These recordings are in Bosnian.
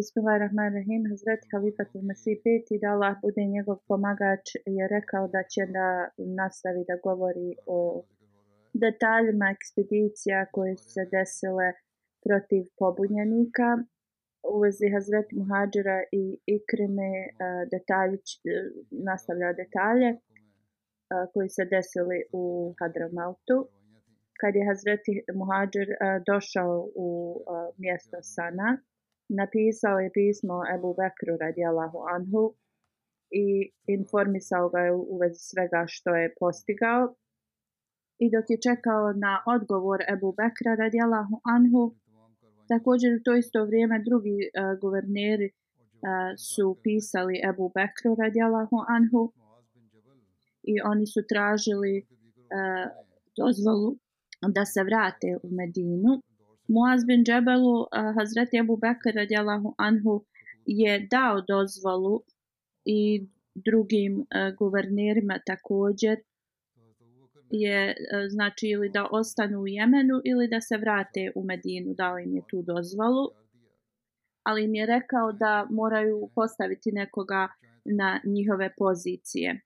Bismillahirrahmanirrahim, Hazreti Halifat Masih peti, da Allah bude njegov pomagač, je rekao da će da nastavi da govori o detaljima ekspedicija koje su se desile protiv pobunjenika. U vezi Hazreti Muhađira i Ikrime eh, detalj, eh, nastavlja detalje eh, koji se desili u Hadramautu. Kad je Hazreti Muhađir došao u mjesto Sanat, napisao je pismo Ebu Bekru radijalahu anhu i informisao ga je u vezi svega što je postigao. I dok je čekao na odgovor Ebu Bekra radijalahu anhu, također u to isto vrijeme drugi uh, guverneri uh, su pisali Ebu Bekru radijalahu anhu i oni su tražili uh, dozvolu da se vrate u Medinu. Muaz bin Džebelu, Hazreti Abu Bekr radijalahu anhu je dao dozvolu i drugim e, guvernirima također je e, znači ili da ostanu u Jemenu ili da se vrate u Medinu, dao im je tu dozvolu. Ali im je rekao da moraju postaviti nekoga na njihove pozicije.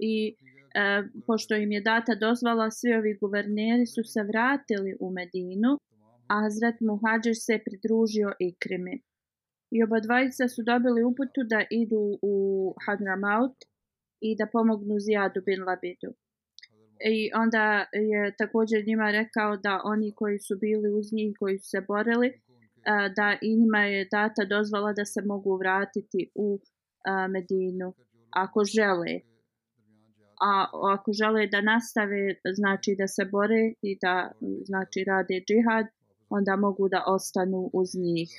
I e, pošto im je data dozvala, svi ovi guverneri su se vratili u Medinu. Azrat Muhađer se pridružio Ikrimi. I oba dvojica su dobili uputu da idu u Hadramaut i da pomognu Zijadu bin Labidu. I onda je također njima rekao da oni koji su bili uz njih, koji su se borili, da i njima je data dozvala da se mogu vratiti u Medinu ako žele. A ako žele da nastave, znači da se bore i da znači rade džihad, onda mogu da ostanu uz njih.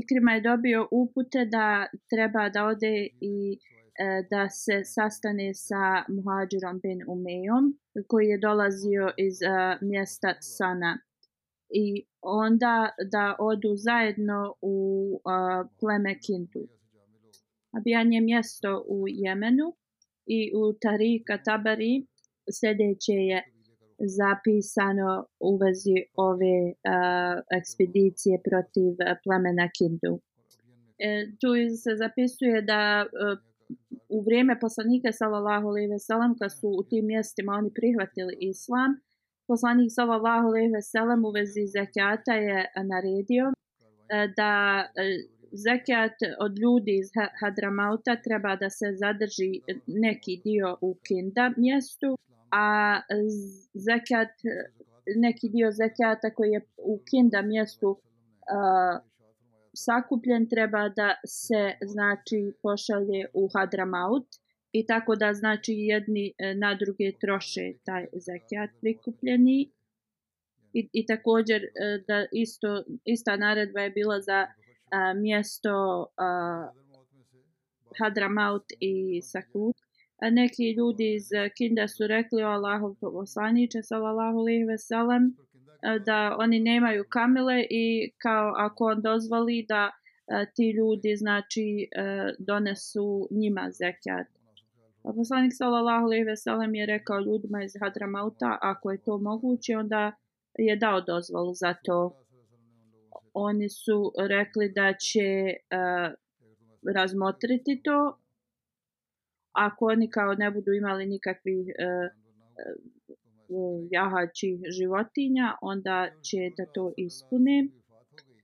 Ikrima je dobio upute da treba da ode i e, da se sastane sa Muhađirom bin Umejom koji je dolazio iz e, mjesta Sana i onda da odu zajedno u e, pleme Kintu. Abijan je mjesto u Jemenu i u Tarika Tabari sljedeće je zapisano u vezi ove uh, ekspedicije protiv plemena Kindu. E, tu se zapisuje da uh, u vrijeme poslanika sallallahu alejhi ve sellem kad su u tim mjestima oni prihvatili islam, poslanik sallallahu alejhi ve sellem u vezi zekata je naredio uh, da uh, e, zekat od ljudi iz Hadramauta treba da se zadrži neki dio u Kinda mjestu a zekat, neki dio zekata koji je u kinda mjestu uh, sakupljen treba da se znači pošalje u Hadramaut i tako da znači jedni e, na druge troše taj zekat prikupljeni i, i također e, da isto, ista naredba je bila za uh, mjesto uh, Hadramaut i Sakut neki ljudi iz eh, Kinda su rekli o Allahov poslaniče sallallahu alejhi ve sellem eh, da oni nemaju kamile i kao ako on dozvoli da eh, ti ljudi znači donesu njima zekat. A poslanik sallallahu alejhi ve sellem je rekao ljudima iz Hadramauta ako je to moguće onda je dao dozvolu za to. Oni su rekli da će uh, razmotriti to ako oni kao ne budu imali nikakvih e, e, jahačih životinja, onda će da to ispune.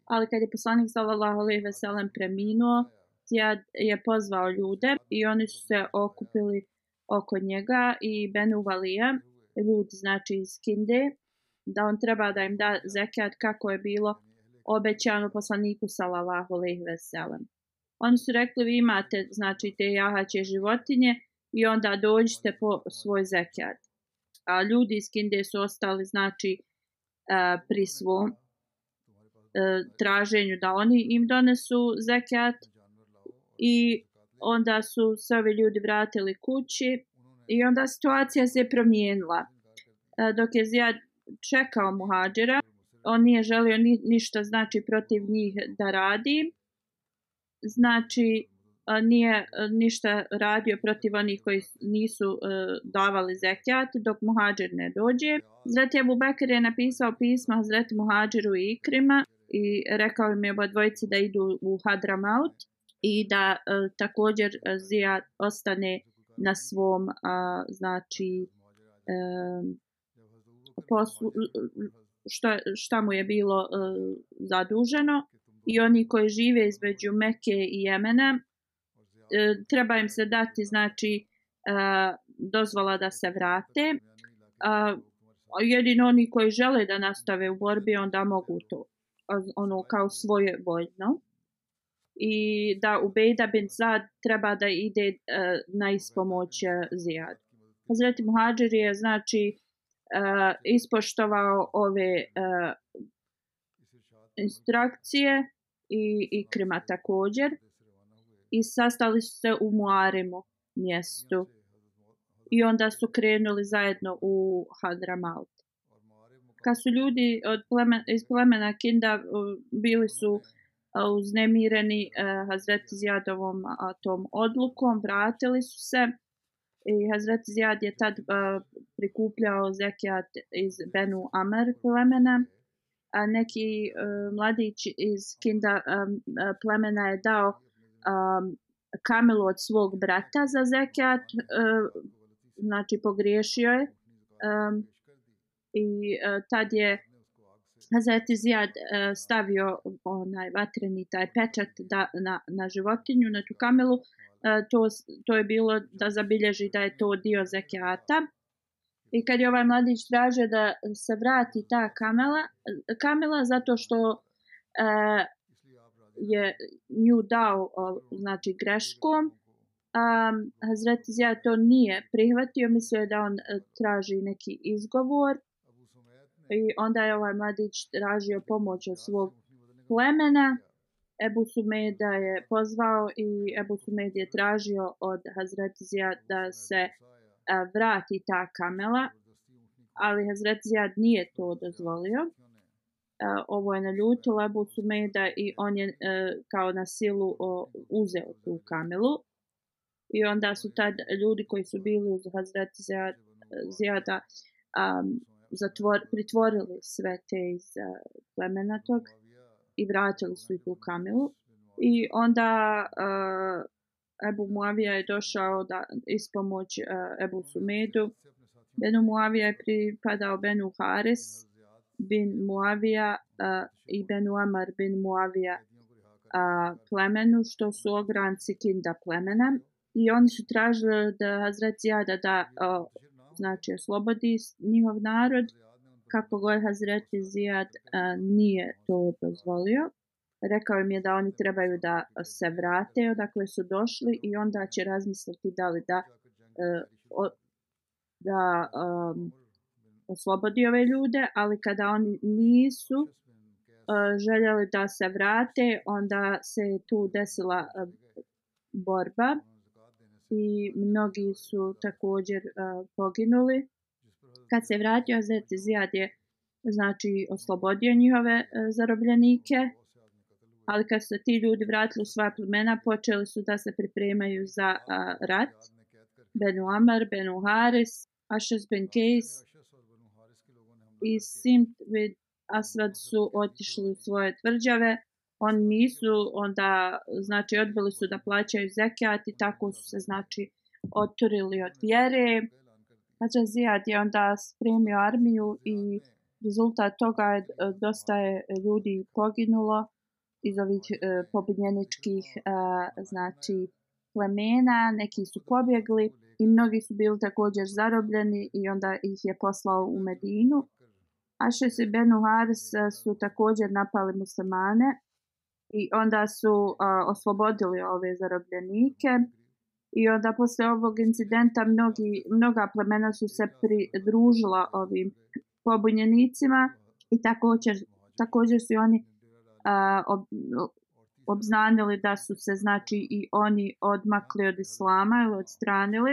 Ali kad je poslanik sallallahu alejhi ve sellem preminuo, je je pozvao ljude i oni su se okupili oko njega i Benu Valija, ljud znači iz Kinde, da on treba da im da zekat kako je bilo obećano poslaniku sallallahu alejhi ve sellem. Oni su rekli vi imate znači te jahaće životinje i onda dođite po svoj zekijat. A ljudi iz Kinde su ostali znači e, pri svom e, traženju da oni im donesu zekijat i onda su se ovi ljudi vratili kući i onda situacija se promijenila. E, dok je Zijad čekao muhađira, on nije želio ni, ništa znači protiv njih da radi znači nije ništa radio protiv onih koji nisu e, davali zekijat dok muhađir ne dođe. Zreti Abu Bakr je napisao pismo Zreti muhađiru i ikrima i rekao im je oba dvojci da idu u Hadramaut i da e, također e, Zija ostane na svom a, znači e, poslu, šta, šta mu je bilo e, zaduženo i oni koji žive između Meke i Jemena e, treba im se dati znači e, dozvola da se vrate jedino oni koji žele da nastave u borbi onda mogu to ono kao svoje voljno i da Ubejda bin Zad treba da ide e, na ispomoć Zijad Hazreti Muhađir je znači ispoštovao ove ekstrakcije i, i krema također. I sastali su se u Muarimu mjestu. I onda su krenuli zajedno u Hadramaut. Kad su ljudi od plemena, iz plemena Kinda bili su uznemireni eh, Hazret Zijadovom tom odlukom, vratili su se i Hazret Zijad je tad eh, prikupljao zekijat iz Benu Amer plemena neki uh, mladić iz kinda um, plemena je dao um, kamelu od svog brata za zekat, uh, znači pogriješio je um, i uh, tad je Hazret Izijad uh, stavio onaj vatreni taj pečat da, na, na životinju, na tu kamelu, uh, to, to je bilo da zabilježi da je to dio zekijata. I kad je ovaj mladić traže da se vrati ta kamela, kamela zato što e, je nju dao o, znači greškom, a Hazreti Zijad to nije prihvatio, mislio je da on e, traži neki izgovor. I onda je ovaj mladić tražio pomoć od svog plemena. Ebu Sumeda je pozvao i Ebu Sumed je tražio od Hazreti Zijad da se vrati ta kamela, ali Hazret Zijad nije to dozvolio. Ovo je naljutilo Abu Sumeda i on je e, kao na silu uzeo tu kamelu. I onda su tad ljudi koji su bili uz Hazret Zijada um, zatvor, pritvorili sve te iz e, plemena tog i vratili su ih u kamelu. I onda uh, Ebu Muavija je došao da ispomoć e, Ebu Sumedu. Benu Muavija je pripadao Benu Haris bin Muavija uh, i Benu Amar bin Muavija uh, plemenu, što su ogranci Kinda plemena. I oni su tražili da Hazret Zijada da uh, znači oslobodi njihov narod, kako god Hazret Zijad uh, nije to dozvolio rekao im je da oni trebaju da e, se vrate odakle su došli i onda će razmisliti da li da e, da um, oslobodi ove ljude, ali kada oni nisu e, željeli da se vrate, onda se tu desila borba i mnogi su također poginuli. Kad se vratio Zet Zijad je znači oslobodio njihove zarobljenike zarobljenike, ali kad se ti ljudi vratili u svoja plemena, počeli su da se pripremaju za a, rat. Benu Amar, Benu Haris, Ashes Ben Kejs i Simt Vid Asrad su otišli u svoje tvrđave. Oni nisu onda, znači, odbili su da plaćaju zekijat i tako su se, znači, otorili od vjere. Hadža Zijad je onda spremio armiju i rezultat toga je e, dosta je ljudi poginulo iz ovih uh, e, pobjedničkih uh, e, znači plemena, neki su pobjegli i mnogi su bili također zarobljeni i onda ih je poslao u Medinu. A še se Benu Haris e, su također napali muslimane i onda su uh, oslobodili ove zarobljenike i onda posle ovog incidenta mnogi, mnoga plemena su se pridružila ovim pobunjenicima i također, također su i oni uh, ob, obznanili da su se znači i oni odmakli od islama ili odstranili.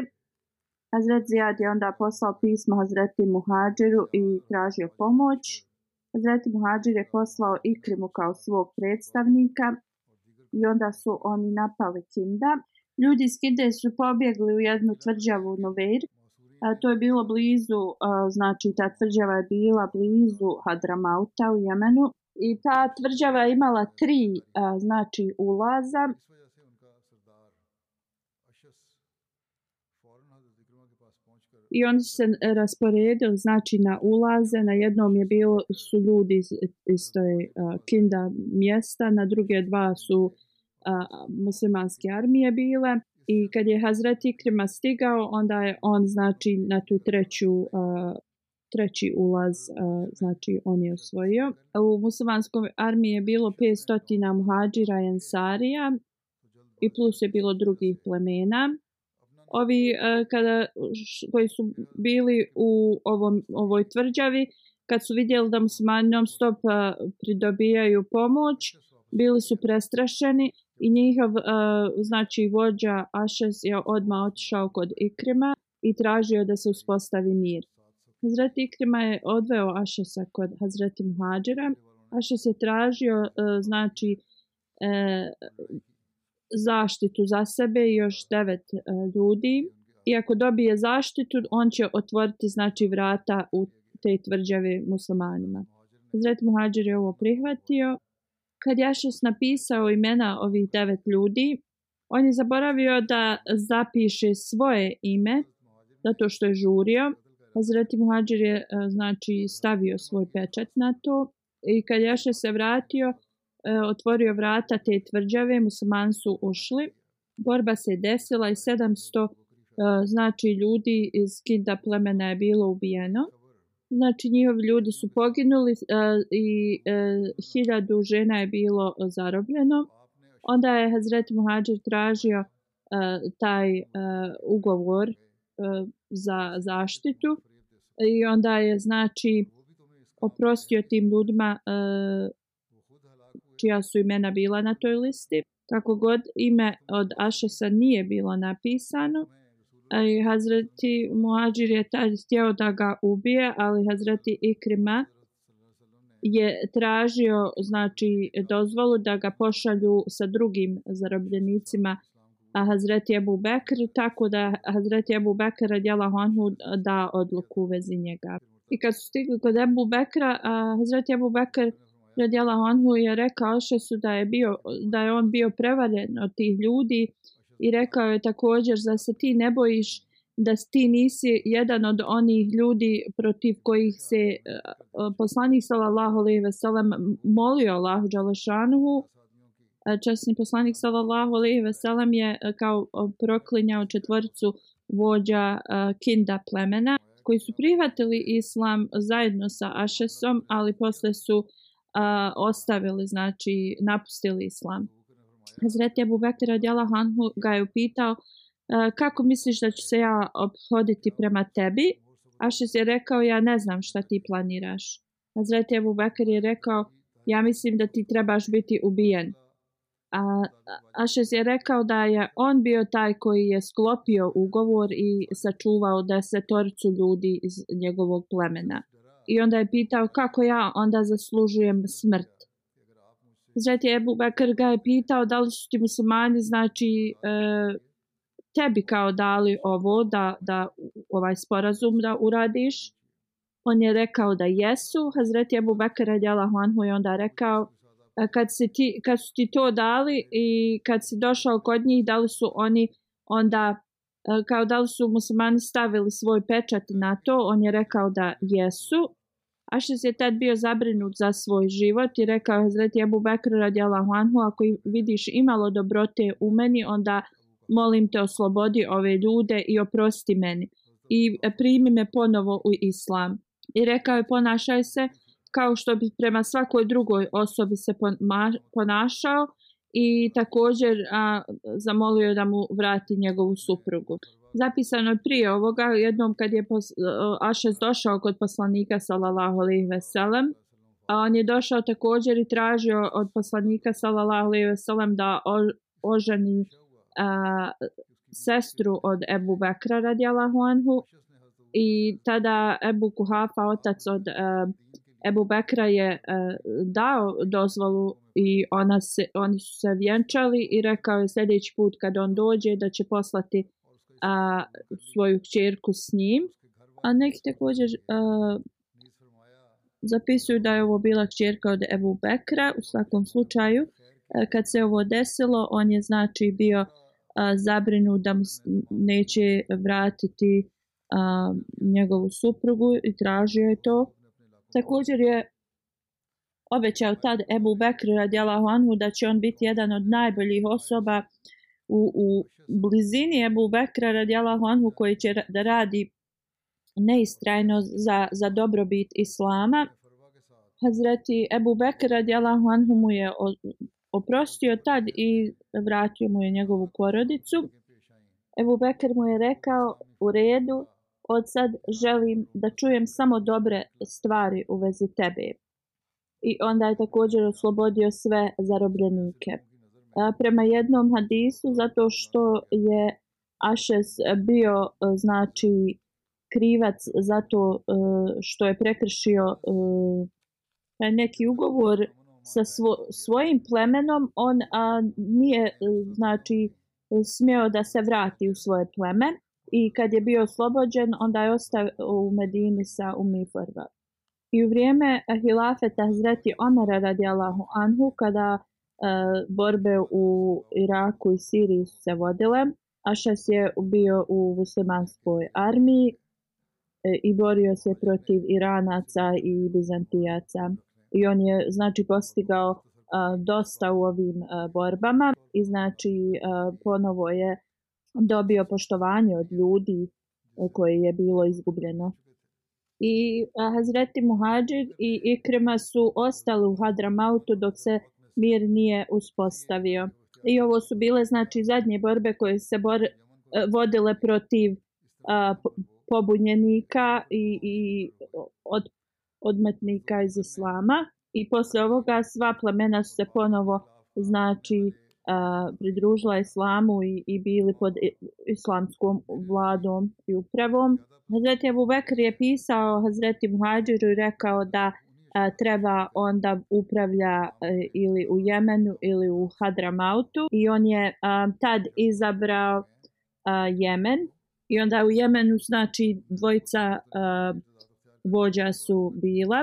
Hazret Ziyad je onda poslao pismo Hazreti Muhađiru i tražio pomoć. Hazreti Muhađir je poslao Ikrimu kao svog predstavnika i onda su oni napali Kinda. Ljudi iz Kinde su pobjegli u jednu tvrđavu Novir. A, to je bilo blizu, a, znači ta tvrđava je bila blizu Hadramauta u Jemenu. I ta tvrđava je imala tri a, znači ulaza. I oni su se rasporedili znači na ulaze, na jednom je bilo su ljudi iz isto je Kinda mjesta, na druge dva su a, muslimanske armije bile i kad je Hazreti Krima stigao, onda je on znači na tu treću a, treći ulaz, znači on je osvojio. U muslimanskoj armiji je bilo 500 muhađira i ansarija i plus je bilo drugih plemena. Ovi kada, koji su bili u ovom, ovoj tvrđavi, kad su vidjeli da muslimani non stop pridobijaju pomoć, bili su prestrašeni i njihov, znači vođa Ašes je odmah otišao kod Ikrima i tražio da se uspostavi mir. Hazreti Ikrima je odveo Ašesa kod Hazreti Muhađira. Ašes je tražio e, znači, e, zaštitu za sebe i još devet e, ljudi. I ako dobije zaštitu, on će otvoriti znači vrata u te tvrđave muslimanima. Hazreti Muhađir je ovo prihvatio. Kad Jašes napisao imena ovih devet ljudi, on je zaboravio da zapiše svoje ime, zato što je žurio. Hazreti Muhađir je e, znači stavio svoj pečat na to i kad Jaše se vratio, e, otvorio vrata te tvrđave, musliman su ušli. Borba se desila i 700 e, znači ljudi iz Kinda plemena je bilo ubijeno. Znači njihovi ljudi su poginuli i hiljadu žena je bilo zarobljeno. Onda je Hazreti Muhađir tražio taj ugovor E, za zaštitu i onda je znači oprostio tim ljudima e, čija su imena bila na toj listi. Kako god ime od Ašesa nije bilo napisano, e, i Hazreti Muadžir je tad htio da ga ubije, ali Hazreti Ikrima je tražio znači dozvolu da ga pošalju sa drugim zarobljenicima a Hazreti Ebu Bekr, tako da Hazreti Ebu Bekr radijala Honhu da odluku u vezi njega. I kad su stigli kod Ebu Bekra, a Hazreti Ebu Bekr radijala Honhu je rekao še su da je, bio, da je on bio prevaren od tih ljudi i rekao je također da se ti ne bojiš da ti nisi jedan od onih ljudi protiv kojih se uh, poslanik sallallahu alejhi ve sellem molio Allahu dželešanuhu uh, E, časni poslanik sallallahu alejhi ve sellem je e, kao e, proklinjao četvorcu vođa Kinda plemena koji su prihvatili islam zajedno sa Ašesom, ali posle su ostavili, znači napustili islam. Hazret Abu Bakr radijallahu anhu ga je upitao kako misliš da ću se ja obhoditi prema tebi? Ašes je rekao ja ne znam šta ti planiraš. Hazret Abu Bakr je rekao ja mislim da ti trebaš biti ubijen. A, Ašes je rekao da je on bio taj koji je sklopio ugovor i sačuvao desetoricu ljudi iz njegovog plemena. I onda je pitao kako ja onda zaslužujem smrt. Zreti Ebu Bekr ga je pitao da li su ti muslimani, znači e, tebi kao dali ovo da, da ovaj sporazum da uradiš. On je rekao da jesu. Hazreti Ebu Bekr je onda rekao E, kad, se ti, kad su ti to dali i kad si došao kod njih, da li su oni onda, e, kao da li su muslimani stavili svoj pečat na to, on je rekao da jesu. Ašis je tad bio zabrinut za svoj život i rekao je Zreti Ebu Bekr radi Allahu Anhu, ako vidiš imalo dobrote u meni, onda molim te oslobodi ove ljude i oprosti meni i primi me ponovo u islam. I rekao je ponašaj se uh, kao što bi prema svakoj drugoj osobi se ponašao i također a, zamolio da mu vrati njegovu suprugu. Zapisano je prije ovoga, jednom kad je e, Ašes došao kod poslanika sallallahu alaihi ve sellem, on je došao također i tražio od poslanika sallallahu alaihi ve sellem da oženi a, sestru od Ebu Bekra radijallahu anhu i tada Ebu Kuhafa, otac od a, e, Ebu Bekra je uh, dao dozvolu i ona se, oni su se vjenčali i rekao je sljedeći put kad on dođe da će poslati a, svoju kćerku s njim. A neki također a, e, zapisuju da je ovo bila kćerka od Ebu Bekra. U svakom slučaju, a, e, kad se ovo desilo, on je znači bio a, zabrinu da mu neće vratiti a, njegovu suprugu i tražio je to. A, Također je obećao tad Ebu Bekru radijalahu anhu da će on biti jedan od najboljih osoba u, u blizini Ebu Bekra radijalahu anhu koji će ra da radi neistrajno za, za dobrobit Islama. Hazreti Ebu Bekra radijalahu anhu mu je o, oprostio tad i vratio mu je njegovu porodicu. Ebu Bekr mu je rekao u redu od sad želim da čujem samo dobre stvari u vezi tebe. I onda je također oslobodio sve zarobljenike. A, prema jednom hadisu, zato što je Ašes bio, e, znači, krivac zato uh, e, što je prekršio uh, neki ugovor sa svo, svojim plemenom on uh, nije uh, znači smio da se vrati u svoje pleme i kad je bio oslobođen, onda je ostao u Medini sa Umi Farva. I u vrijeme hilafeta Hazreti Omara radijalahu anhu, kada e, borbe u Iraku i Siriji su se vodile, Ašas je bio u muslimanskoj armiji e, i borio se protiv Iranaca i Bizantijaca. I on je znači postigao a, e, dosta u ovim a, e, borbama i znači a, e, ponovo je a, dobio poštovanje od ljudi e, koje je bilo izgubljeno. I Hazreti Muhađir i Ikrema su ostali u Hadramautu dok se mir nije uspostavio. I ovo su bile znači zadnje borbe koje se bor, e, vodile protiv a, pobunjenika i, i od, odmetnika iz Islama. I posle ovoga sva plemena su se ponovo znači pridružila islamu i, i bili pod islamskom vladom i upravom. Hazreti Abu Bekr je pisao Hazreti Muhađiru i rekao da a, treba onda upravlja a, e, ili u Jemenu ili u Hadramautu i on je a, tad izabrao a, Jemen i onda u Jemenu znači dvojica a, vođa su bila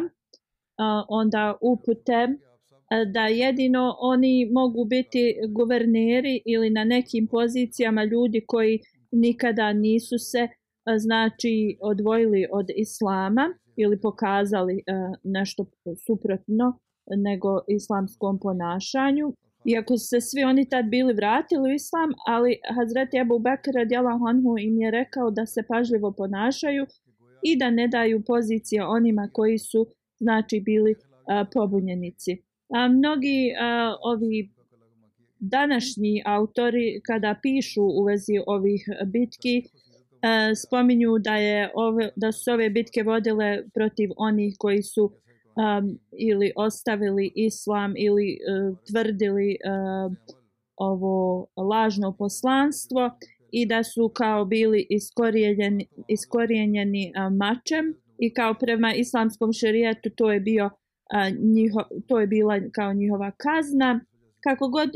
a, onda upute a, E, da jedino oni mogu biti guverneri ili na nekim pozicijama ljudi koji nikada nisu se e, znači odvojili od islama ili pokazali e, nešto suprotno nego islamskom ponašanju. Iako su se svi oni tad bili vratili u islam, ali Hazret Ebu Bekir radijala Honhu im je rekao da se pažljivo ponašaju i da ne daju pozicije onima koji su znači bili pobunjenici mnogi uh, ovi današnji autori kada pišu u vezi ovih bitki spominju da je ove, da su ove bitke vodile protiv onih koji su um, ili ostavili islam ili uh, tvrdili uh, ovo lažno poslanstvo i da su kao bili iskorijenjeni, iskorijenjeni uh, mačem i kao prema islamskom šerijetu to je bio uh, a, njiho, to je bila kao njihova kazna. Kako god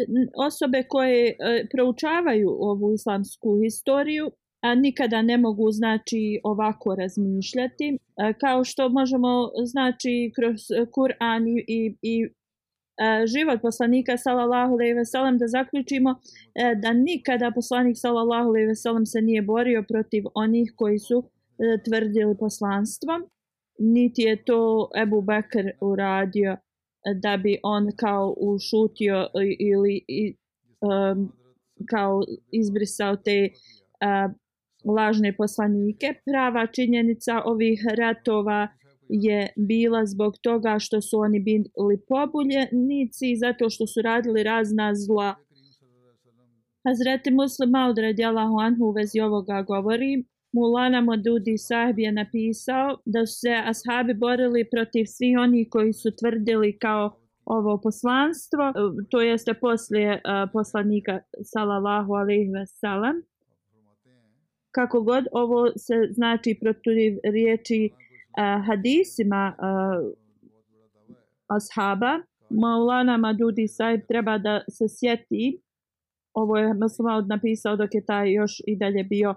osobe koje a, e, proučavaju ovu islamsku historiju, a nikada ne mogu znači ovako razmišljati a, kao što možemo znači kroz Kur'an i i, i e, život poslanika sallallahu alejhi ve sellem da zaključimo e, da nikada poslanik sallallahu alejhi ve sellem se nije borio protiv onih koji su tvrdili poslanstvo niti je to Ebu Bekr uradio eh, da bi on kao ušutio ili um, kao izbrisao te uh, lažne poslanike. Prava činjenica ovih ratova je bila zbog toga što su oni bili pobuljenici zato što su radili razna zla. Hazreti Muslim Maud radijalahu anhu u vezi ovoga govori Mulana Madudi sahib je napisao da su se ashabi borili protiv svih onih koji su tvrdili kao ovo poslanstvo, to jeste poslije uh, poslanika salallahu alaihi wasalam. Kako god, ovo se znači protiv riječi uh, hadisima uh, ashaba. Maulana Madudi sahib treba da se sjeti, ovo je Maslava napisao dok je taj još i dalje bio uh,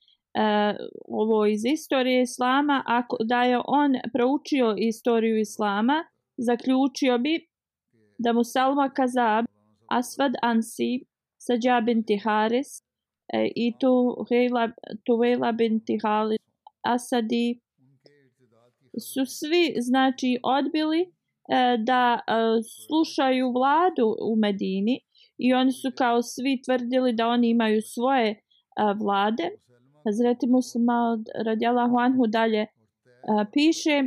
e, ovo iz istorije islama, ako da je on proučio istoriju islama, zaključio bi da mu Salma Kazab, Asvad Ansi, Sađa binti Haris e, i Tuvela, Tuvela binti Hali, Asadi su svi znači odbili e, da e, slušaju vladu u Medini i oni su kao svi tvrdili da oni imaju svoje e, vlade Hazreti Muslima radjala Huanhu dalje a, e, piše e,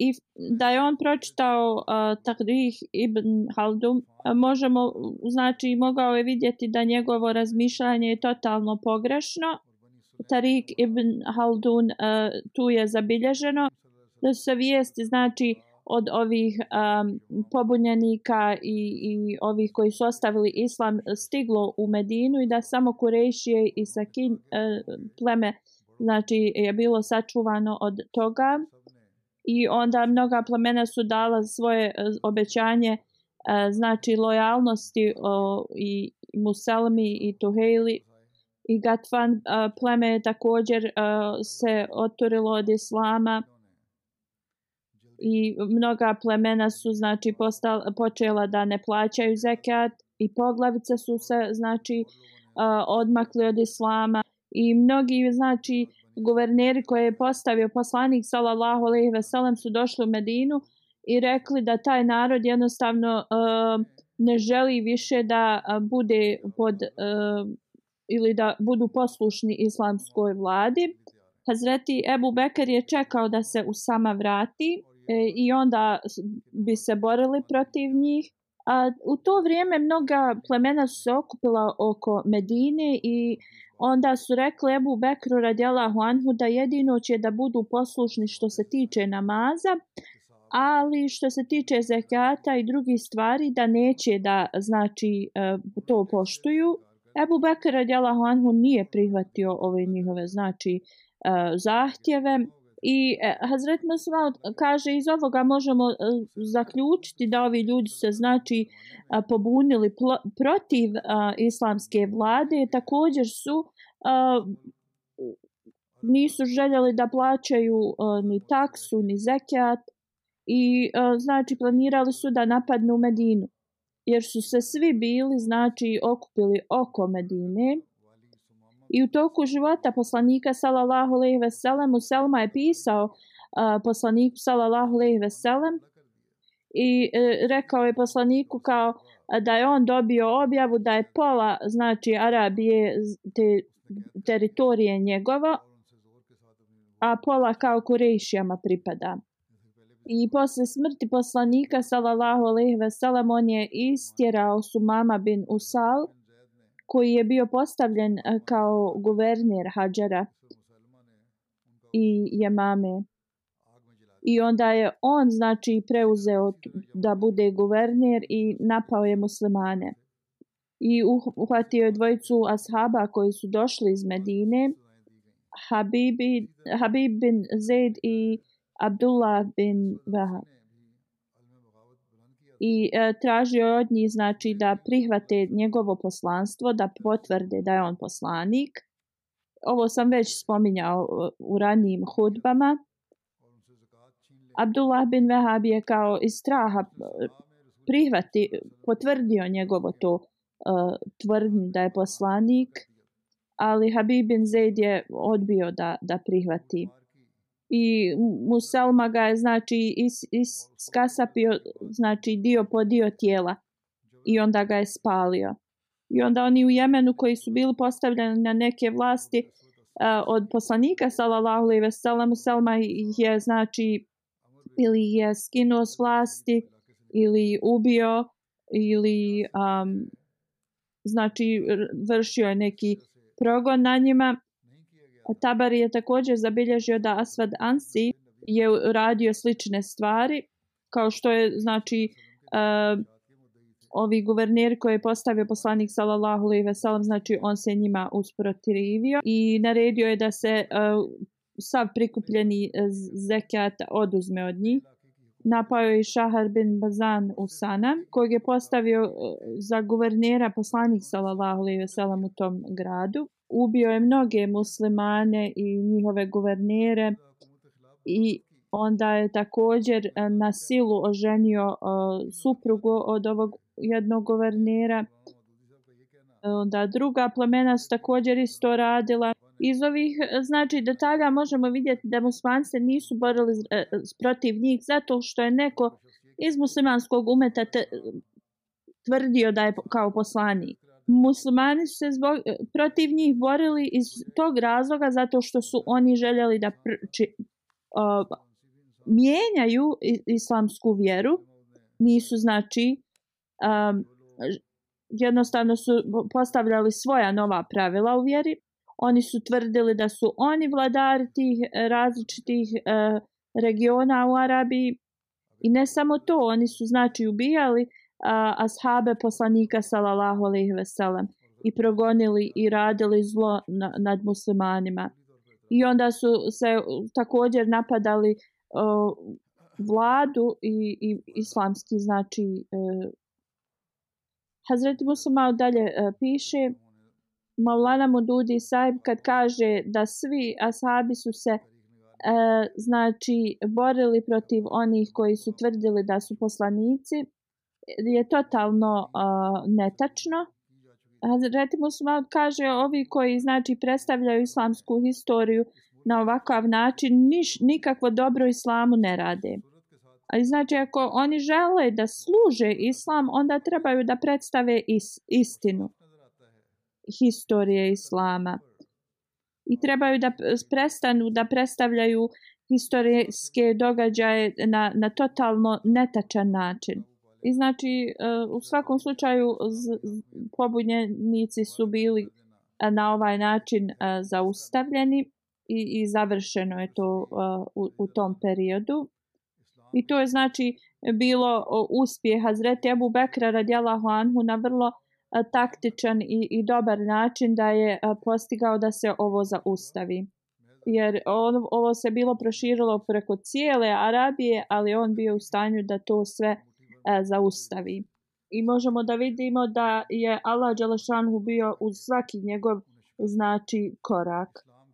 i da je on pročitao e, Tahrih ibn Haldum a, e, možemo znači mogao je vidjeti da njegovo razmišljanje je totalno pogrešno Tahrih ibn Haldun a, tu je zabilježeno da su se vijesti znači a, od ovih um, pobunjenika i, i ovih koji su ostavili islam stiglo u Medinu i da samo Kurešije i Sakin uh, pleme znači je bilo sačuvano od toga i onda mnoga plemena su dala svoje uh, obećanje uh, znači lojalnosti uh, i Muselmi i Tuheili i Gatvan uh, pleme je također uh, se otorilo od islama i mnoga plemena su znači postala počela da ne plaćaju zekat i poglavice su se znači odmakli od islama i mnogi znači guverneri koje je postavio poslanik sallallahu alejhi ve sellem su došli u Medinu i rekli da taj narod jednostavno ne želi više da bude pod ili da budu poslušni islamskoj vladi Hazreti Ebu Bekar je čekao da se u sama vrati E, i onda bi se borili protiv njih. A u to vrijeme mnoga plemena su se okupila oko Medine i onda su rekli Ebu Bekru radjela Huanhu da jedino će da budu poslušni što se tiče namaza, ali što se tiče zekata i drugih stvari da neće da znači e, to poštuju. Ebu Bekru radjela Huanhu nije prihvatio ove njihove znači e, zahtjeve. I eh, Hazret Masma kaže iz ovoga možemo eh, zaključiti da ovi ljudi se znači eh, pobunili pl- protiv eh, islamske vlade. Također su eh, nisu željeli da plaćaju eh, ni taksu ni zekijat i eh, znači planirali su da napadnu Medinu. Jer su se svi bili znači okupili oko Medine. I u toku života poslanika sallallahu alejhi ve sellem Selma je pisao a, poslaniku sallallahu alejhi ve sellem i e, rekao je poslaniku kao da je on dobio objavu da je pola znači Arabije te, teritorije njegova a pola kao Kurejšijama pripada i posle smrti poslanika sallallahu alejhi ve sellem on je istjerao su mama bin Usal a, koji je bio postavljen eh, kao guverner Hadžara i Jemame. I onda je on znači preuzeo da bude guverner i napao je muslimane. I uh, uhvatio je dvojicu ashaba koji su došli iz Medine, Habibi, Habib bin Zaid i Abdullah bin Wahab i e, tražio od njih znači da prihvate njegovo poslanstvo, da potvrde da je on poslanik. Ovo sam već spominjao e, u ranijim hudbama. Abdullah bin Wahab je kao iz straha e, prihvati, potvrdio njegovo to e, tvrdnju da je poslanik, ali Habib bin Zaid je odbio da, da prihvati i Muselma ga je znači is, is skasapio znači dio po dio tijela i onda ga je spalio. I onda oni u Jemenu koji su bili postavljeni na neke vlasti uh, od poslanika sallallahu alejhi ve sellem Muselma je znači ili je skinuo s vlasti ili ubio ili um, znači vršio je neki progon na njima Tabari je također zabilježio da Asvad Ansi je radio slične stvari, kao što je, znači, uh, ovi guvernir koji je postavio poslanik sallallahu alaihi ve sellem, znači on se njima usprotirivio i naredio je da se uh, sav prikupljeni eh, zekat oduzme od njih. Napao je Šahar bin Bazan Usana, kojeg je postavio za guvernera poslanik sallallahu alaihi ve sellem u tom gradu ubio je mnoge muslimane i njihove guvernere i onda je također eh, na silu oženio eh, suprugu od ovog jednog guvernera. Eh, onda druga plemena su također isto radila. Iz ovih znači detalja možemo vidjeti da muslimani se nisu borili protiv njih zato što je neko iz muslimanskog umeta tvrdio da je kao poslanik muslimani su se zbog, e, protiv njih borili iz tog razloga zato što su oni željeli da pr, či, uh, mijenjaju islamsku vjeru. Nisu, znači, um, jednostavno su postavljali svoja nova pravila u vjeri. Oni su tvrdili da su oni vladari tih različitih uh, regiona u Arabiji. I ne samo to, oni su, znači, ubijali uh, uh, ashabe poslanika sallallahu alejhi ve sellem i progonili i radili zlo na, nad muslimanima. I onda su se također napadali uh, vladu i, i islamski znači uh, Hazreti Musa dalje uh, piše Maulana Mududi sahib kad kaže da svi ashabi su se e, znači borili protiv onih koji su tvrdili da su poslanici je totalno uh, netačno. Hazreti Musumad kaže ovi koji znači predstavljaju islamsku historiju na ovakav način niš, nikakvo dobro islamu ne rade. Ali znači ako oni žele da služe islam, onda trebaju da predstave is, istinu historije islama. I trebaju da prestanu da predstavljaju historijske događaje na, na totalno netačan način. I znači, e, u svakom slučaju, pobunjenici su bili e, na ovaj način e, zaustavljeni i, i završeno je to u, u tom periodu. I to je znači bilo uspjeh Hazreti Abu Bekra radijalahu anhu na vrlo taktičan i, i dobar način da je postigao da se ovo zaustavi. Jer on, ovo se bilo proširilo preko cijele Arabije, ali on bio u stanju da to sve uh, E, zaustavi. I možemo da vidimo da je Allah Đelešanhu bio u svaki njegov znači korak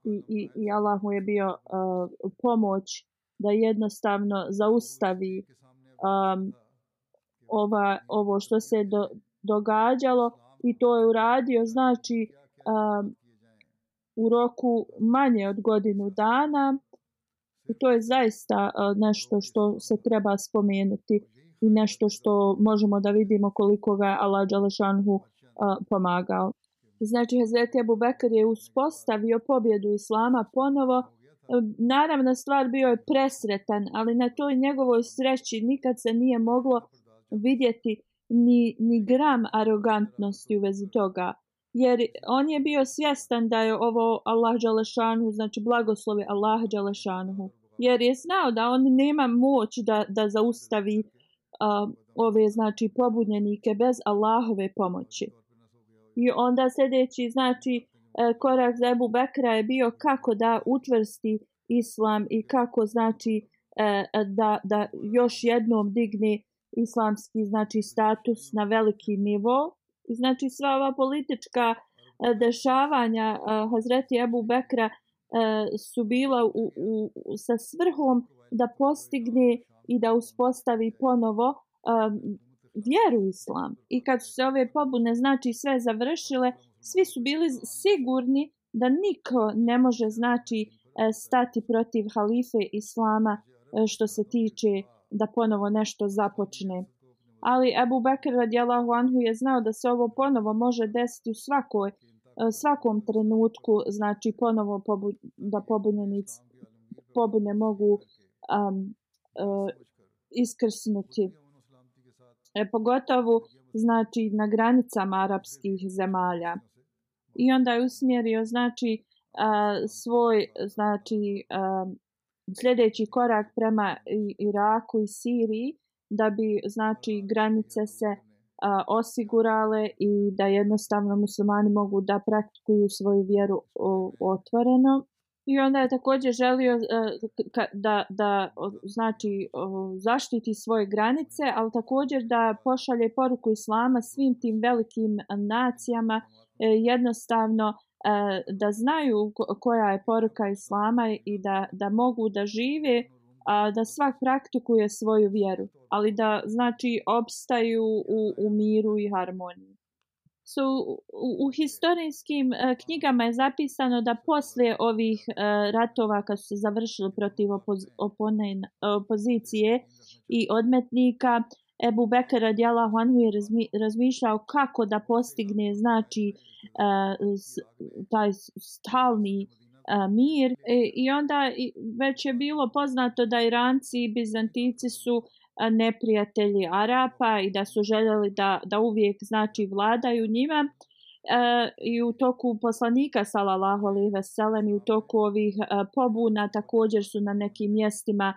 i, i, i Allah mu je bio uh, pomoć da jednostavno zaustavi um, ova, ovo što se do, događalo i to je uradio znači um, u roku manje od godinu dana i to je zaista uh, nešto što se treba spomenuti uh, i nešto što možemo da vidimo koliko ga Allah Đalešanhu pomagao. Znači, Hazret Ebu Bekr je uspostavio pobjedu Islama ponovo. Naravna stvar bio je presretan, ali na toj njegovoj sreći nikad se nije moglo vidjeti ni, ni gram arogantnosti u vezi toga. Jer on je bio svjestan da je ovo Allah Đalešanhu, znači blagoslovi Allah Đalešanhu. Jer je znao da on nema moć da, da zaustavi uh, a, ove znači pobunjenike bez Allahove pomoći. I onda sljedeći znači e, korak za Ebu Bekra je bio kako da učvrsti islam i kako znači e, da, da još jednom digne islamski znači status na veliki nivo. I znači sva ova politička e, dešavanja Hazreti Ebu Bekra su bila u, u, sa svrhom da postigne i da uspostavi ponovo um, vjeru islam. I kad su se ove pobune znači sve završile, svi su bili sigurni da niko ne može znači e, stati protiv halife islama e, što se tiče da ponovo nešto započne. Ali Ebu Bekr radijalahu anhu je znao da se ovo ponovo može desiti u svakoj, e, svakom trenutku, znači ponovo pobu, da pobunjenici pobune mogu um, uh, iskrsnuti. E, pogotovo znači na granicama arapskih zemalja. I onda je usmjerio znači uh, svoj znači uh, sljedeći korak prema Iraku i Siriji da bi znači granice se osigurale i da jednostavno muslimani mogu da praktikuju svoju vjeru otvoreno. I onda je također želio uh, da, da znači, uh, zaštiti svoje granice, ali također da pošalje poruku islama svim tim velikim nacijama uh, jednostavno uh, da znaju koja je poruka islama i da, da mogu da žive, uh, da svak praktikuje svoju vjeru, ali da znači obstaju u, u miru i harmoniji su u, u historijskim uh, knjigama je zapisano da poslije ovih uh, ratova kad su se završili protiv opo opozicije i odmetnika Ebu Bekar radijala Honu je razmi, razmišljao kako da postigne znači uh, s, taj stalni mir e, i onda već je bilo poznato da Iranci i Bizantici su uh, neprijatelji Arapa i da su željeli da, da uvijek znači vladaju njima e, i u toku poslanika salallahu alaihi veselem i u toku ovih e, pobuna također su na nekim mjestima e,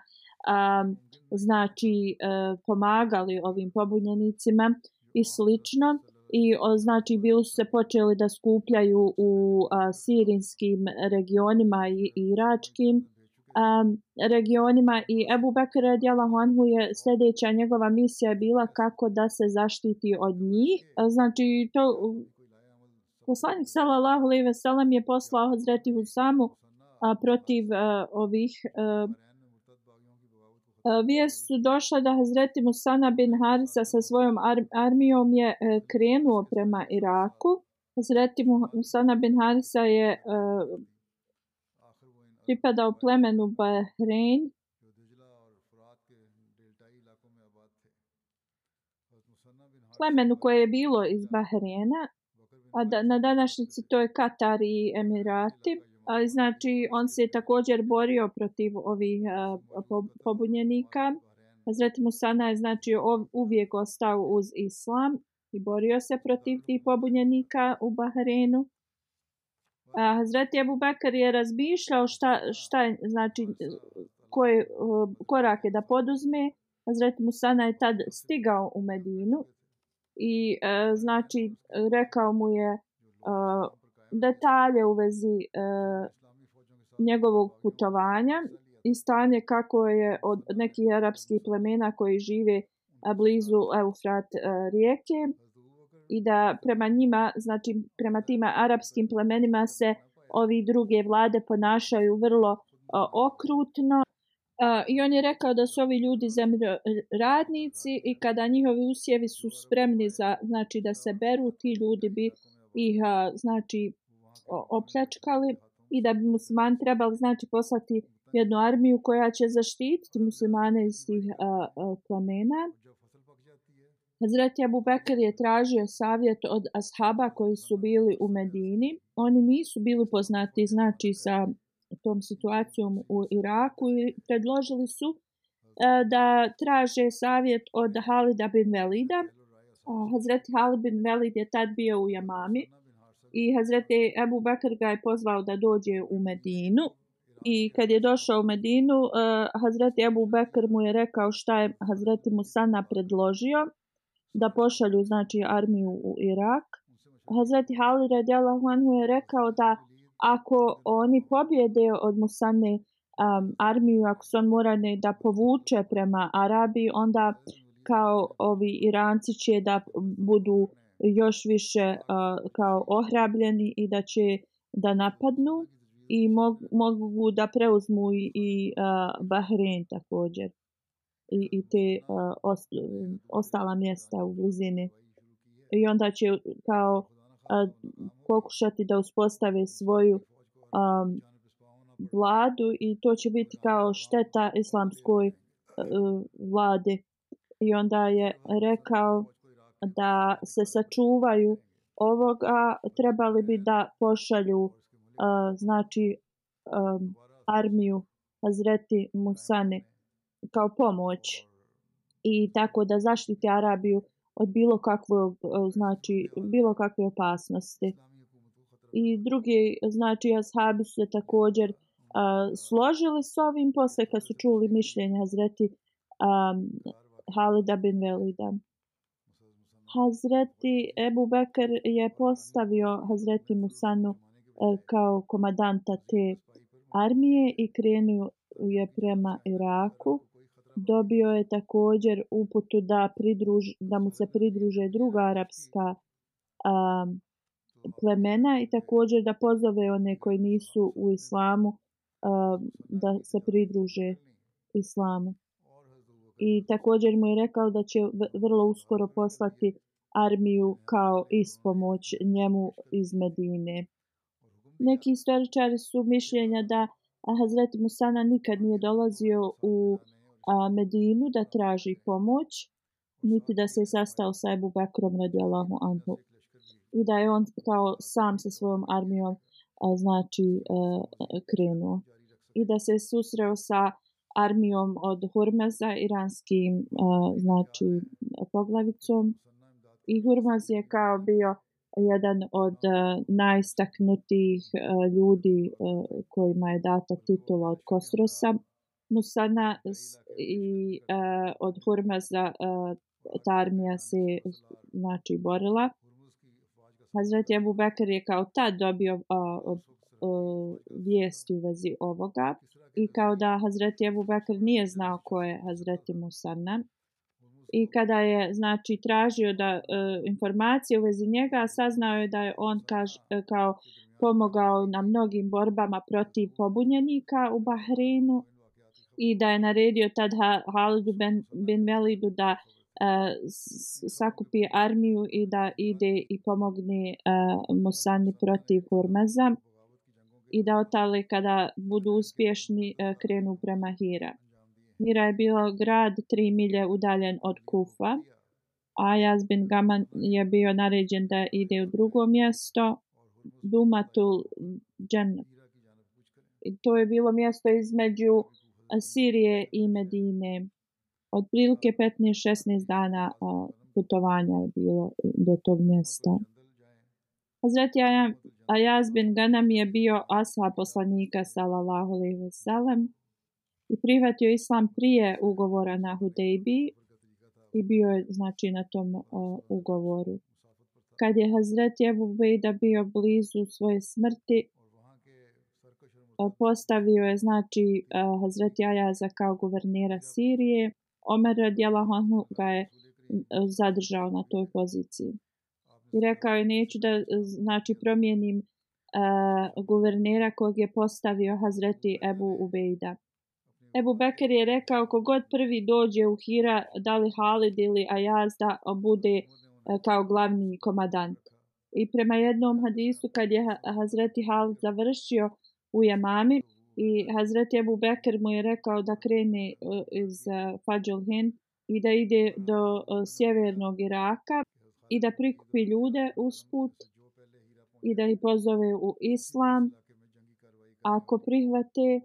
znači e, pomagali ovim pobunjenicima i slično i o, znači bili su se počeli da skupljaju u a, sirinskim regionima i iračkim e, um, regionima i Ebu Bekir radijala Honhu je sljedeća njegova misija bila kako da se zaštiti od njih. Znači to poslanik sallallahu alejhi ve sellem je poslao Hazreti Husamu a, protiv a, ovih a, Vije su došla da Hazreti Musana bin Harisa sa svojom armijom je e, krenuo prema Iraku. Hazreti Musana bin Harisa je e, pripadao plemenu Bahrein. Plemenu koje je bilo iz Bahreina, a da, na današnjici to je Katar i Emirati. A, znači, on se je također borio protiv ovih a, po, pobunjenika. Hazreti Musana je znači ov, uvijek ostao uz islam i borio se protiv tih pobunjenika u Bahreinu. Hazreti Ebu Bekar je razmišljao šta, šta je, znači, koje korake da poduzme. Hazreti Musana je tad stigao u Medinu i e, znači rekao mu je e, detalje u vezi e, njegovog putovanja i stanje kako je od nekih arapskih plemena koji žive blizu Eufrat rijeke i da prema njima, znači prema tima arapskim plemenima se ovi druge vlade ponašaju vrlo a, e, okrutno. A, e, I on je rekao da su ovi ljudi zemljoradnici i kada njihovi usjevi su spremni za, znači, da se beru, ti ljudi bi ih a, e, znači, o, oplečkali i da bi musliman trebali znači, poslati jednu armiju koja će zaštititi muslimane iz tih a, a, plemena. Hazret Ebu Bekr je tražio savjet od ashaba koji su bili u Medini. Oni nisu bili poznati znači sa tom situacijom u Iraku i predložili su e, da traže savjet od Halida bin Velida. Hazret Halid bin Velid je tad bio u Jamami i Hazret Ebu Bekr ga je pozvao da dođe u Medinu. I kad je došao u Medinu, e, Hazret Ebu Bekr mu je rekao šta je Hazreti Musana predložio da pošalju znači armiju u Irak. Hazreti Halil radijallahu anhu je rekao da ako oni pobjede od Musane um, armiju, ako su on morane da povuče prema Arabiji, onda kao ovi Iranci će da budu još više uh, kao ohrabljeni i da će da napadnu i mog, mogu da preuzmu i, i uh, Bahrein također i, i te uh, os, ostala mjesta u blizini. I onda će kao uh, pokušati da uspostave svoju um, vladu i to će biti kao šteta islamskoj uh, vlade. I onda je rekao da se sačuvaju ovoga, trebali bi da pošalju uh, znači um, armiju Hazreti Musane kao pomoć i tako da zaštiti Arabiju od bilo kakvog e, znači bilo kakve opasnosti. I drugi znači ashabi su se također a, složili s ovim posle kad su čuli mišljenje Hazreti um, Halida bin Velida. Hazreti Ebu Bekr je postavio Hazreti Musanu e, kao komadanta te armije i krenuo je prema Iraku dobio je također uputu da pridruž, da mu se pridruže druga arapska a, plemena i također da pozove one koji nisu u islamu a, da se pridruže islamu. I također mu je rekao da će vrlo uskoro poslati armiju kao ispomoć njemu iz Medine. Neki istoričari su mišljenja da Hazreti Musana nikad nije dolazio u uh, a, Medinu da traži pomoć, niti da se sastao sa Ebu Bekrom radi Allahu Anhu. I da je on kao sam sa svojom armijom a, znači a, e, krenuo. I da se susreo sa armijom od Hurmeza, iranskim a, znači poglavicom. I Hurmaz je kao bio jedan od uh, najistaknutijih uh, ljudi uh, kojima je data titula od Kostrosa Musana i uh, od Hurmaza uh, e, ta armija se znači borila. Hazret Abu Bakr je kao tad dobio uh, uh, vijesti u vezi ovoga i kao da Hazret Abu Bakr nije znao ko je Hazret Musana. I kada je znači tražio da uh, informacije u vezi njega, saznao je da je on kaž, uh, kao pomogao na mnogim borbama protiv pobunjenika u Bahreinu i da je naredio tad Halidu ben, ben Melidu da uh, sakupi armiju i da ide i pomogne uh, Mosani protiv Hormeza i da otale kada budu uspješni uh, krenu prema Hira. Mira je bio grad tri milje udaljen od Kufa. Ajaz bin Gaman je bio naređen da ide u drugo mjesto, Dumatul Džennet. To je bilo mjesto između uh, Asirije i Medine otprilike 15-16 dana putovanja je bilo do tog mjesta. Hazreti Ajaz bin Ganam je bio asa poslanika sallallahu alaihi wasallam i prihvatio islam prije ugovora na Hudejbi i bio je znači na tom o, ugovoru. Kad je Hazreti Ebu Bejda bio blizu svoje smrti, postavio je znači uh, Hazret Jajaza kao guvernera Sirije. Omer Radjelahonu ga je uh, zadržao na toj poziciji. I rekao je neću da znači promijenim uh, guvernera kog je postavio Hazreti Ebu Ubejda. Ebu Beker je rekao kogod prvi dođe u Hira da li Halid ili Ajaz da bude kao glavni komadant. I prema jednom hadisu kad je Hazreti Halid završio uh, u Jemami i Hazret Ebu Bekr mu je rekao da krene eh, iz eh, Fajl Hind i da ide do eh, sjevernog Iraka i da prikupi ljude usput i da ih pozove u islam ako prihvate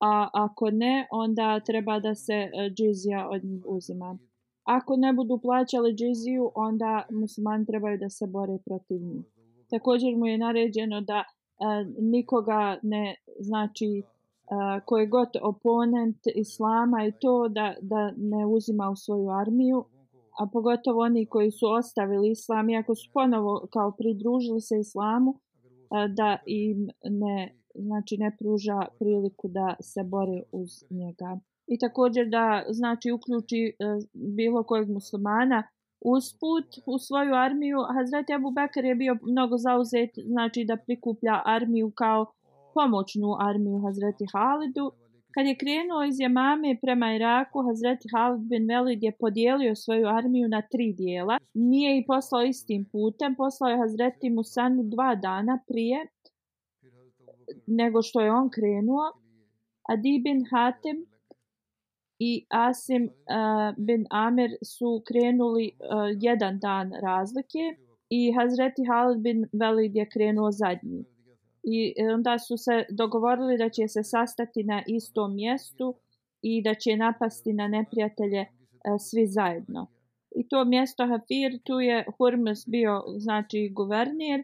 a ako ne onda treba da se džizija od njih uzima ako ne budu plaćali džiziju onda muslimani trebaju da se bore protiv njih također mu je naređeno da E, nikoga ne znači e, koje god oponent islama i to da, da ne uzima u svoju armiju a pogotovo oni koji su ostavili islam iako su ponovo kao pridružili se islamu e, da im ne znači ne pruža priliku da se bore uz njega i također da znači uključi bilo kojeg muslimana usput u svoju armiju. Hazreti Abu Bakr je bio mnogo zauzet, znači da prikuplja armiju kao pomoćnu armiju Hazreti Halidu. Kad je krenuo iz Jemame prema Iraku, Hazreti Halid bin Velid je podijelio svoju armiju na tri dijela. Nije i poslao istim putem, poslao je Hazreti Musanu dva dana prije nego što je on krenuo. Adi bin Hatem i Asim uh, bin Amer su krenuli uh, jedan dan razlike i Hazreti Halid bin Velid je krenuo zadnji. I e, onda su se dogovorili da će se sastati na istom mjestu i da će napasti na neprijatelje uh, svi zajedno. I to mjesto Hafir, tu je Hurmus bio znači guvernir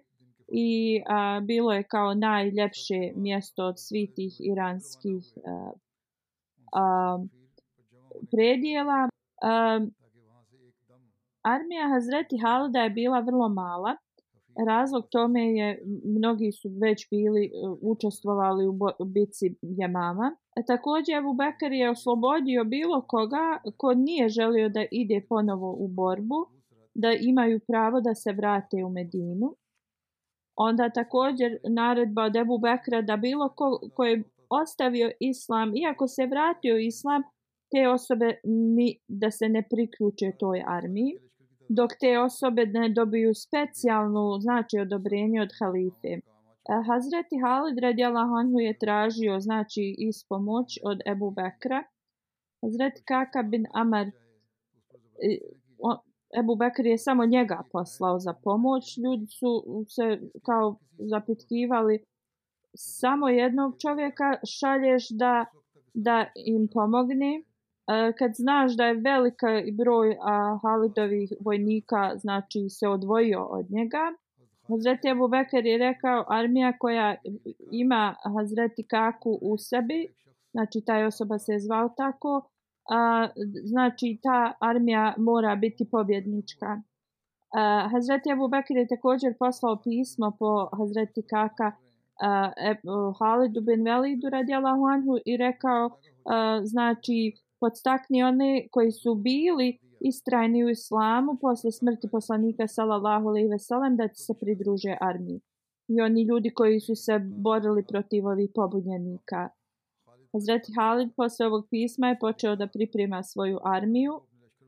i a, bilo je kao najljepše mjesto od svih tih iranskih e, a, a, predijela. Um, armija Hazreti Halida je bila vrlo mala. Razlog tome je, mnogi su već bili uh, učestvovali u bici Jemama. E, također, Abu Bakr je oslobodio bilo koga ko nije želio da ide ponovo u borbu, da imaju pravo da se vrate u Medinu. Onda također naredba od Ebu Bekra da bilo ko, ko je ostavio islam, iako se vratio islam, te osobe ni da se ne priključe toj armiji dok te osobe ne dobiju specijalnu znači odobrenje od halife. E, Hazreti Halid radijallahu anhu je tražio znači ispomoć od Ebu Bekra. Hazreti Kaka bin Amar e, Ebu Bekr je samo njega poslao za pomoć. Ljudi su se kao zapitkivali samo jednog čovjeka šalješ da da im pomogne. E, kad znaš da je velika broj a, Halidovih vojnika znači se odvojio od njega, Hazreti Abu Bekr je rekao armija koja ima Hazreti Kaku u sebi, znači taj osoba se je zvao tako, a, znači ta armija mora biti pobjednička. A, e, Hazreti Abu Bekr je također poslao pismo po Hazreti Kaka Uh, Halidu bin Velidu radijalahu anhu i rekao uh, znači uh, podstakni one koji su bili istrajni u islamu posle smrti poslanika sallallahu alejhi ve sellem da se pridruže armiji i oni ljudi koji su se borili protiv ovih pobunjenika. Hazreti Halid posle ovog pisma je počeo da priprema svoju armiju.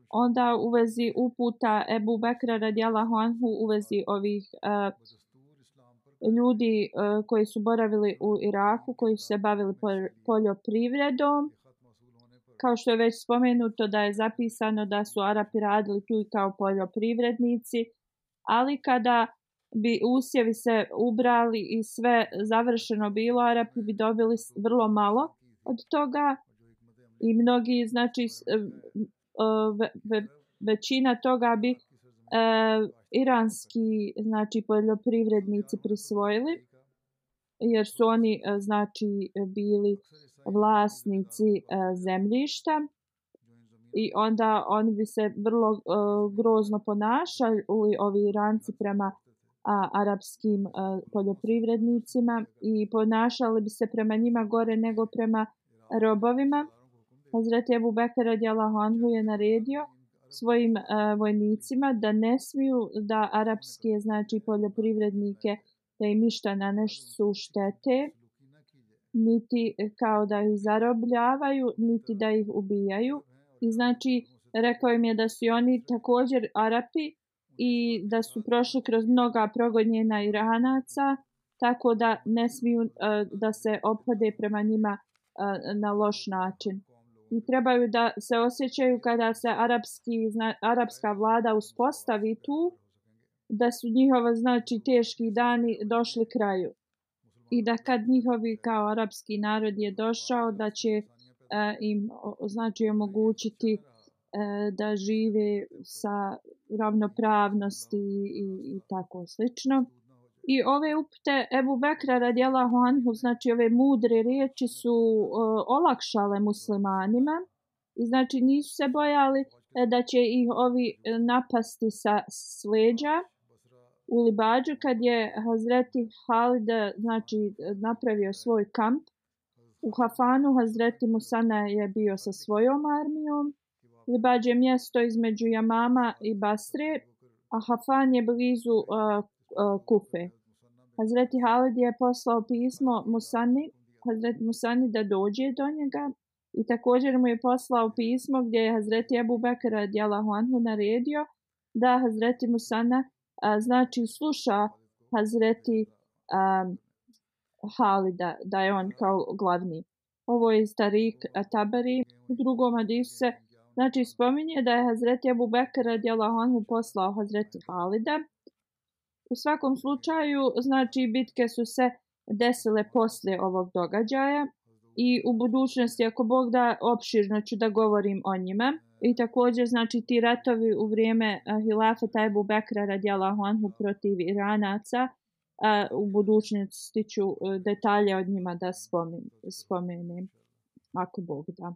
Onda u vezi uputa Ebu Bekra radijala Honhu u vezi ovih uh, ljudi uh, koji su boravili u Iraku, koji su se bavili poljoprivredom. Uh, kao što je već spomenuto da je zapisano da su Arapi radili tu i kao poljoprivrednici, ali kada bi usjevi se ubrali i sve završeno bilo, Arapi bi dobili vrlo malo od toga i mnogi, znači, e, e, ve, ve, većina toga bi e, iranski znači, poljoprivrednici prisvojili, jer su oni, e, znači, bili vlasnici e, zemljišta i onda oni bi se vrlo e, grozno ponašali ovi ranci prema a, arapskim e, poljoprivrednicima i ponašali bi se prema njima gore nego prema robovima. Hazreti Ebu Bekara radijala Honhu je naredio svojim e, vojnicima da ne smiju da arapske znači poljoprivrednike da im ništa nanesu štete niti kao da ih zarobljavaju, niti da ih ubijaju. I znači, rekao im je da su oni također Arapi i da su prošli kroz mnoga progonjena Iranaca, tako da ne smiju uh, da se opade prema njima uh, na loš način. I trebaju da se osjećaju kada se arapski, zna, arapska vlada uspostavi tu, da su njihova znači teški dani došli kraju i da kad njihovi kao arapski narod je došao da će e, im o, znači omogućiti e, da žive sa ravnopravnosti i, i tako slično. I ove upte Ebu Bekra radijela Huanhu, znači ove mudre riječi su e, olakšale muslimanima i znači nisu se bojali e, da će ih ovi e, napasti sa sleđa u Libađu kad je Hazreti Halida znači, napravio svoj kamp u Hafanu. Hazreti Musana je bio sa svojom armijom. Libađ je mjesto između Jamama i Basre, a Hafan je blizu uh, uh, Kupe. Hazreti Halid je poslao pismo Musani, Hazreti Musani da dođe do njega i također mu je poslao pismo gdje je Hazreti Abu Bakr radijalahu anhu naredio da Hazreti Musana uh, znači sluša Hazreti um, Halida, da je on kao glavni. Ovo je starik Tabari u drugom hadisu se znači spominje da je Hazreti Abu Bekara radijala Honu poslao Hazreti Halida. U svakom slučaju, znači bitke su se desile poslije ovog događaja i u budućnosti, ako Bog da, opširno ću da govorim o njima. I također, znači, ti ratovi u vrijeme eh, Hilafa Tajbu Bekra radijala Honhu protiv Iranaca, a, eh, u budućnosti ću eh, detalje od njima da spomenem, spomenem ako Bog da.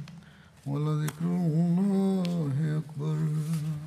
ولذكر الله أكبر